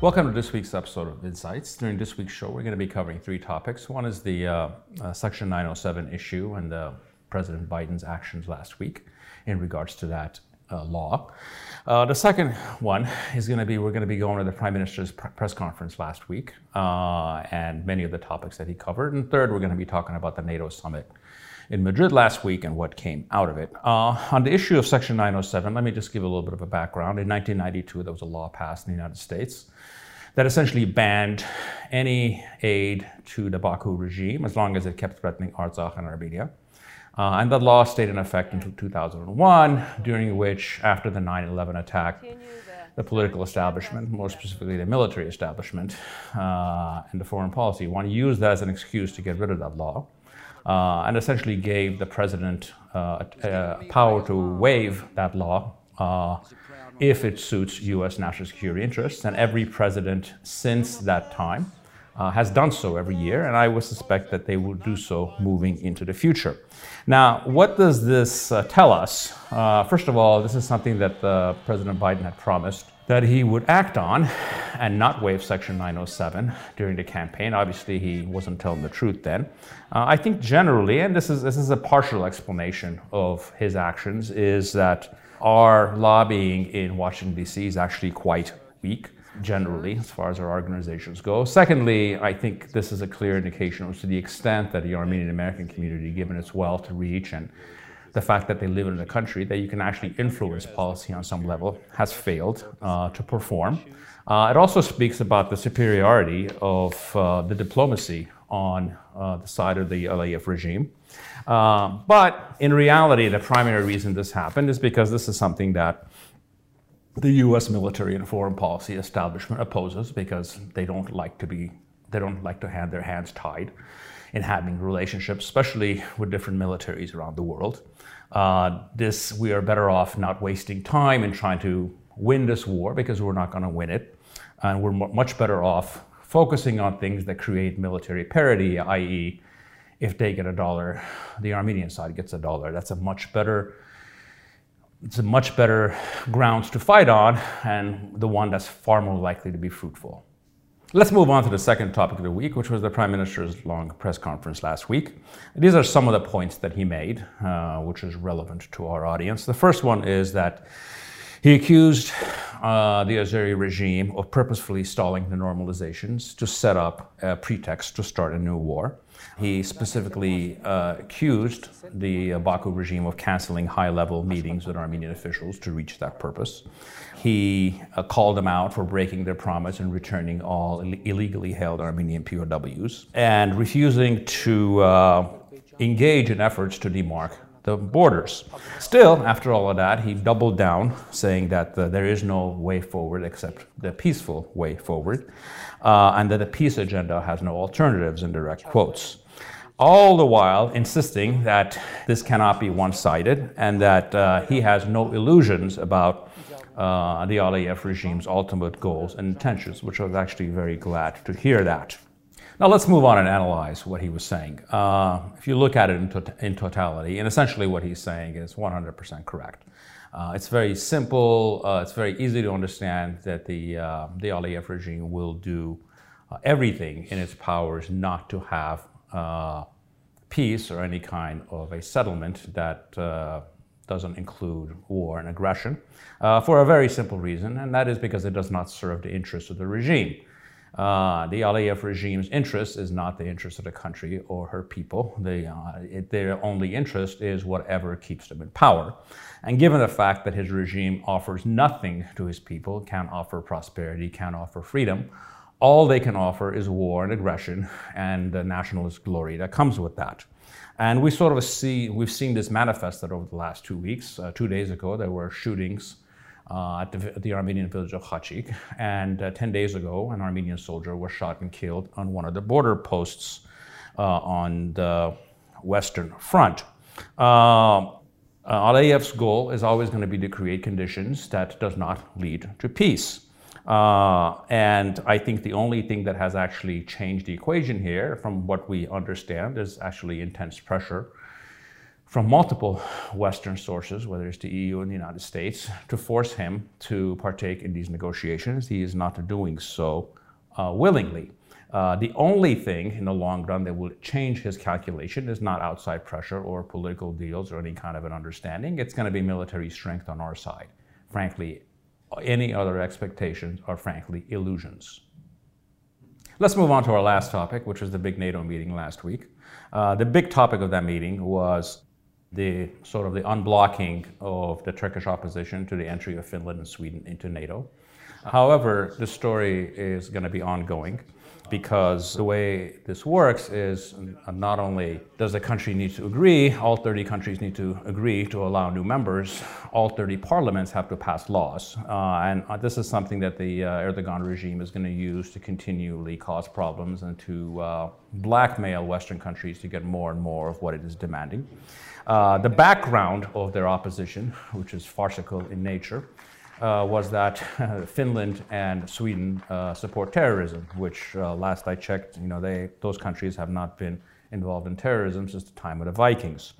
Welcome to this week's episode of Insights. During this week's show, we're going to be covering three topics. One is the uh, uh, Section 907 issue and uh, President Biden's actions last week in regards to that uh, law. Uh, the second one is going to be we're going to be going to the Prime Minister's pr- press conference last week uh, and many of the topics that he covered. And third, we're going to be talking about the NATO summit in Madrid last week and what came out of it. Uh, on the issue of Section 907, let me just give a little bit of a background. In 1992, there was a law passed in the United States that essentially banned any aid to the Baku regime as long as it kept threatening Artsakh and Armenia. Uh, and that law stayed in effect until 2001, during which, after the 9 11 attack, the political establishment, more specifically the military establishment uh, and the foreign policy, want to use that as an excuse to get rid of that law uh, and essentially gave the president uh, power to waive that law uh, if it suits U.S. national security interests. And every president since that time uh, has done so every year, and I would suspect that they will do so moving into the future. Now, what does this uh, tell us? Uh, first of all, this is something that President Biden had promised that he would act on and not waive Section 907 during the campaign. Obviously, he wasn't telling the truth then. Uh, I think generally, and this is this is a partial explanation of his actions, is that our lobbying in Washington D.C. is actually quite weak generally as far as our organizations go. Secondly, I think this is a clear indication to the extent that the Armenian American community, given its wealth to reach and the fact that they live in a country that you can actually influence policy on some level has failed uh, to perform. Uh, it also speaks about the superiority of uh, the diplomacy on uh, the side of the Aliyev regime. Uh, but in reality, the primary reason this happened is because this is something that the U.S. military and foreign policy establishment opposes because they don't like to be they don't like to have their hands tied in having relationships, especially with different militaries around the world. Uh, this we are better off not wasting time in trying to win this war because we're not going to win it, and we're much better off focusing on things that create military parity, i.e., if they get a dollar, the Armenian side gets a dollar. That's a much better it's a much better grounds to fight on and the one that's far more likely to be fruitful. Let's move on to the second topic of the week, which was the Prime Minister's long press conference last week. These are some of the points that he made, uh, which is relevant to our audience. The first one is that he accused uh, the Azeri regime of purposefully stalling the normalizations to set up a pretext to start a new war. He specifically uh, accused the Baku regime of canceling high level meetings with Armenian officials to reach that purpose. He uh, called them out for breaking their promise and returning all Ill- illegally held Armenian POWs and refusing to uh, engage in efforts to demark the borders. Still, after all of that, he doubled down, saying that uh, there is no way forward except the peaceful way forward, uh, and that the peace agenda has no alternatives in direct quotes. All the while insisting that this cannot be one sided and that uh, he has no illusions about uh, the Aliyev regime's ultimate goals and intentions, which I was actually very glad to hear that. Now let's move on and analyze what he was saying. Uh, if you look at it in, to- in, totality, and essentially what he's saying is 100% correct. Uh, it's very simple. Uh, it's very easy to understand that the uh, the Aliyev regime will do uh, everything in its powers not to have uh, peace or any kind of a settlement that doesn't include war and aggression, for a very simple reason, and that is because it does not serve the interests of the regime. Uh, the Aliyev regime's interest is not the interest of the country or her people. They, uh, it, their only interest is whatever keeps them in power. And given the fact that his regime offers nothing to his people, can't offer prosperity, can't offer freedom, all they can offer is war and aggression and the nationalist glory that comes with that. And we sort of see, we've seen this manifested over the last two weeks. Uh, two days ago, there were shootings uh, at, the, the, Armenian village of Khachik. And uh, 10 days ago, an Armenian soldier was shot and killed on one of the border posts uh, on the Western Front. Uh, uh, Aliyev's goal is always going to be to create conditions that does not lead to peace. Uh, and I think the only thing that has actually changed the equation here, from what we understand, is actually intense pressure from multiple Western sources, whether it's the EU and the United States, to force him to partake in these negotiations. He is not doing so uh, willingly. Uh, the only thing in the long run that will change his calculation is not outside pressure or political deals or any kind of an understanding. It's going to be military strength on our side. Frankly, any other expectations are frankly illusions. Let's move on to our last topic, which was the big NATO meeting last week. Uh, the big topic of that meeting was the sort of the unblocking of the Turkish opposition to the entry of Finland and Sweden into NATO. However, the story is going to be ongoing because the way this works is not only does the country need to agree, all 30 countries need to agree to allow new members, all 30 parliaments have to pass laws. Uh, and uh, this is something that the uh, Erdogan regime is going to use to continually cause problems and to uh, blackmail Western countries to get more and more of what it is demanding. Uh, the background of their opposition, which is farcical in nature, uh, was that Finland and Sweden uh, support terrorism, which uh, last I checked, you know, they, those countries have not been involved in terrorism since the time of the Vikings.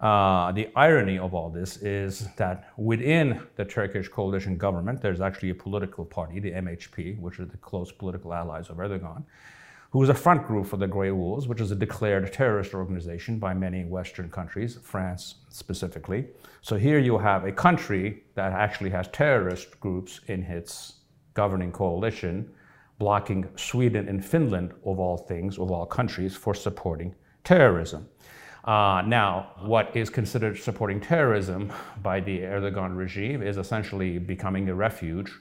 Uh, the irony of all this is that within the Turkish coalition government, there's actually a political party, the MHP, which are the close political allies of Erdogan, who is a front group for the Grey Wolves, which is a declared terrorist organization by many Western countries, France specifically. So here you have a country that actually has terrorist groups in its governing coalition, blocking Sweden and Finland, of all things, of all countries, for supporting terrorism. Uh, now, what is considered supporting terrorism by the Erdogan regime is essentially becoming a refuge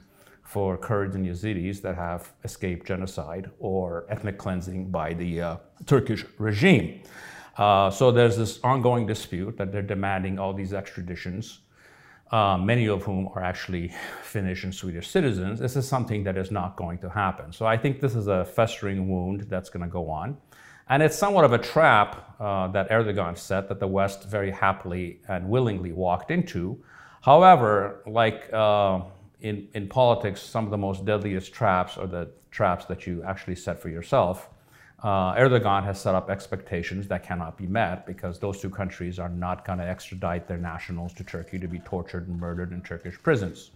for Kurds and Yazidis that have escaped genocide or ethnic cleansing by the uh, Turkish regime. Uh, so there's this ongoing dispute that they're demanding all these extraditions, uh, many of whom are actually Finnish and Swedish citizens. This is something that is not going to happen. So I think this is a festering wound that's going to go on. And it's somewhat of a trap uh, that Erdogan set that the West very happily and willingly walked into. However, like uh, in, in politics, some of the most deadliest traps are the traps that you actually set for yourself. Uh, Erdogan has set up expectations that cannot be met because those two countries are not going to extradite their nationals to Turkey to be tortured and murdered in Turkish prisons.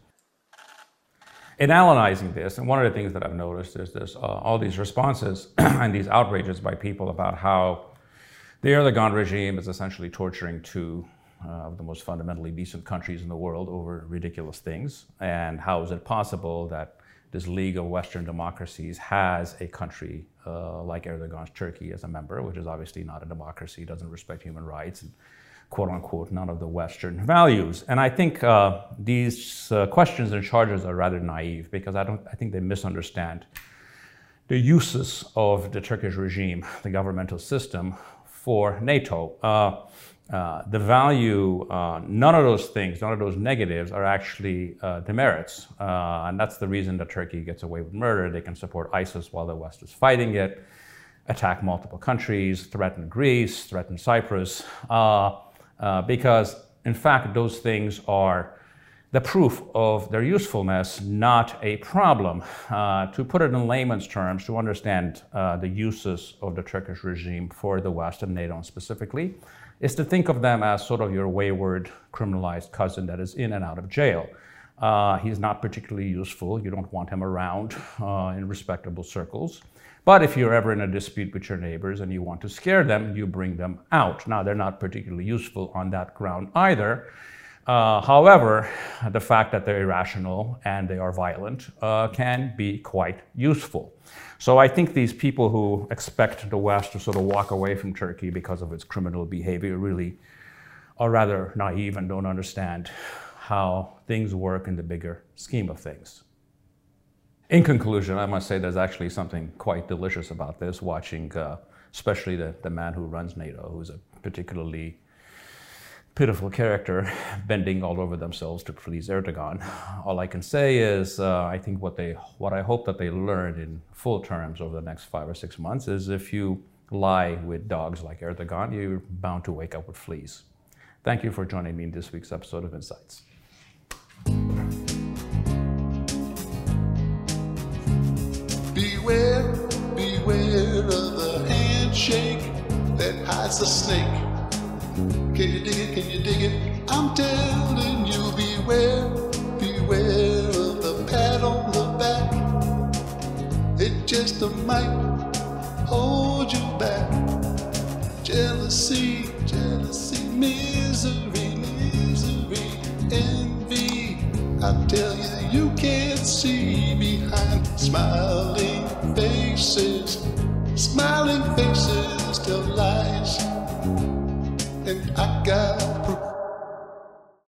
In analyzing this, and one of the things that I've noticed is this, uh, all these responses and these outrages by people about how the Erdogan regime is essentially torturing two uh, of the most fundamentally decent countries in the world over ridiculous things. And how is it possible that this League of Western Democracies has a country uh, like Erdogan's Turkey as a member, which is obviously not a democracy, doesn't respect human rights, and quote unquote, none of the Western values. And I think uh, these uh, questions and charges are rather naive because I, don't, I think they misunderstand the uses of the Turkish regime, the governmental system, for NATO. Uh, the value, uh, none of those things, none of those negatives are actually uh, demerits. Uh, and that's the reason that Turkey gets away with murder. They can support ISIS while the West is fighting it, attack multiple countries, threaten Greece, threaten Cyprus, uh, because in fact, those things are the proof of their usefulness, not a problem. to put it in layman's terms, to understand the uses of the Turkish regime for the West and NATO specifically, is to think of them as sort of your wayward, criminalized cousin that is in and out of jail. Uh, he's not particularly useful. You don't want him around uh, in respectable circles. But if you're ever in a dispute with your neighbors and you want to scare them, you bring them out. Now, they're not particularly useful on that ground either. Uh, however, the fact that they're irrational and they are violent uh, can be quite useful. So I think these people who expect the West to sort of walk away from Turkey because of its criminal behavior really are rather naive and don't understand how things work in the bigger scheme of things. In conclusion, I must say there's actually something quite delicious about this, watching uh, especially the, the man who runs NATO, who's a particularly pitiful character bending all over themselves to please Erdogan. All I can say is, uh, I think what they, what I hope that they learn in full terms over the next five or six months is if you lie with dogs like Erdogan, you're bound to wake up with fleas. Thank you for joining me in this week's episode of Insights. Beware, beware of the handshake that hides the snake Can you dig it? Can you dig it? I'm telling you, beware, beware of the pat on the back. It just might hold you back. Jealousy, jealousy, misery, misery, envy. I tell you, you can't see behind smiling faces. Smiling faces tell lies. I got